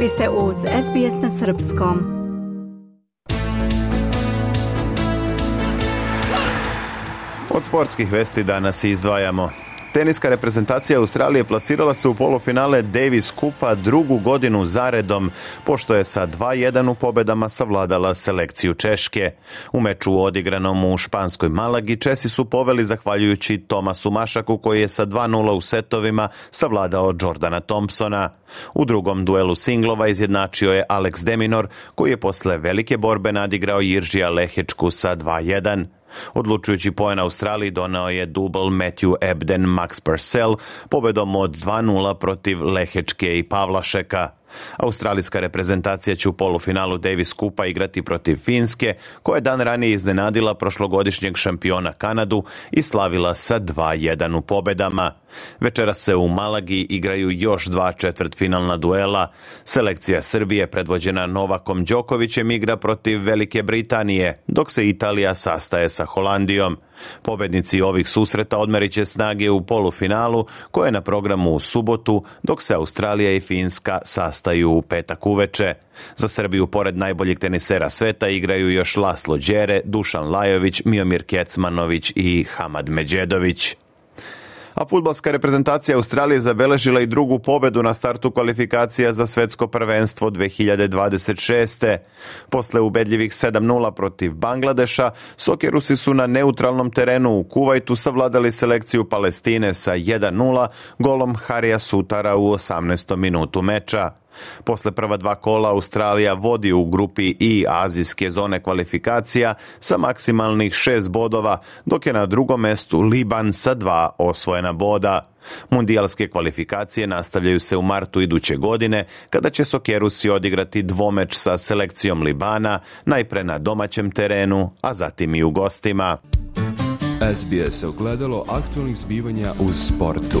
Vi uz SBS na Srpskom. Od sportskih vesti danas izdvajamo. Teniska reprezentacija Australije plasirala se u polufinale Davis Kupa drugu godinu zaredom, pošto je sa 2-1 u pobedama savladala selekciju Češke. U meču odigranom u Španskoj Malagi Česi su poveli zahvaljujući Tomasu Mašaku koji je sa 2-0 u setovima savladao Jordana Thompsona. U drugom duelu singlova izjednačio je Alex Deminor koji je posle velike borbe nadigrao Jiržija Lehečku sa 2-1. Odlučujući poen Australiji donao je dubl Matthew Ebden Max Purcell pobedom od 2-0 protiv Lehečke i Pavlašeka. Australijska reprezentacija će u polufinalu Davis Kupa igrati protiv Finske, koja je dan ranije iznenadila prošlogodišnjeg šampiona Kanadu i slavila sa 2-1 u pobedama. Večeras se u Malagi igraju još dva četvrtfinalna duela. Selekcija Srbije predvođena Novakom Đokovićem igra protiv Velike Britanije, dok se Italija sastaje sa Holandijom. Pobednici ovih susreta odmerit će snage u polufinalu koje je na programu u subotu dok se Australija i Finska sastaju u petak uveče. Za Srbiju pored najboljih tenisera sveta igraju još Laslo Đere, Dušan Lajović, Miomir Kecmanović i Hamad Međedović a futbalska reprezentacija Australije zabeležila i drugu pobedu na startu kvalifikacija za svetsko prvenstvo 2026. Posle ubedljivih 7-0 protiv Bangladeša, Sokerusi su na neutralnom terenu u Kuvajtu savladali selekciju Palestine sa 1-0 golom Harija Sutara u 18. minutu meča. Posle prva dva kola Australija vodi u grupi i azijske zone kvalifikacija sa maksimalnih šest bodova, dok je na drugom mestu Liban sa dva osvojena boda. Mundijalske kvalifikacije nastavljaju se u martu iduće godine, kada će Sokerusi odigrati dvomeč sa selekcijom Libana, najpre na domaćem terenu, a zatim i u gostima. SBS ogledalo aktualnih zbivanja u sportu.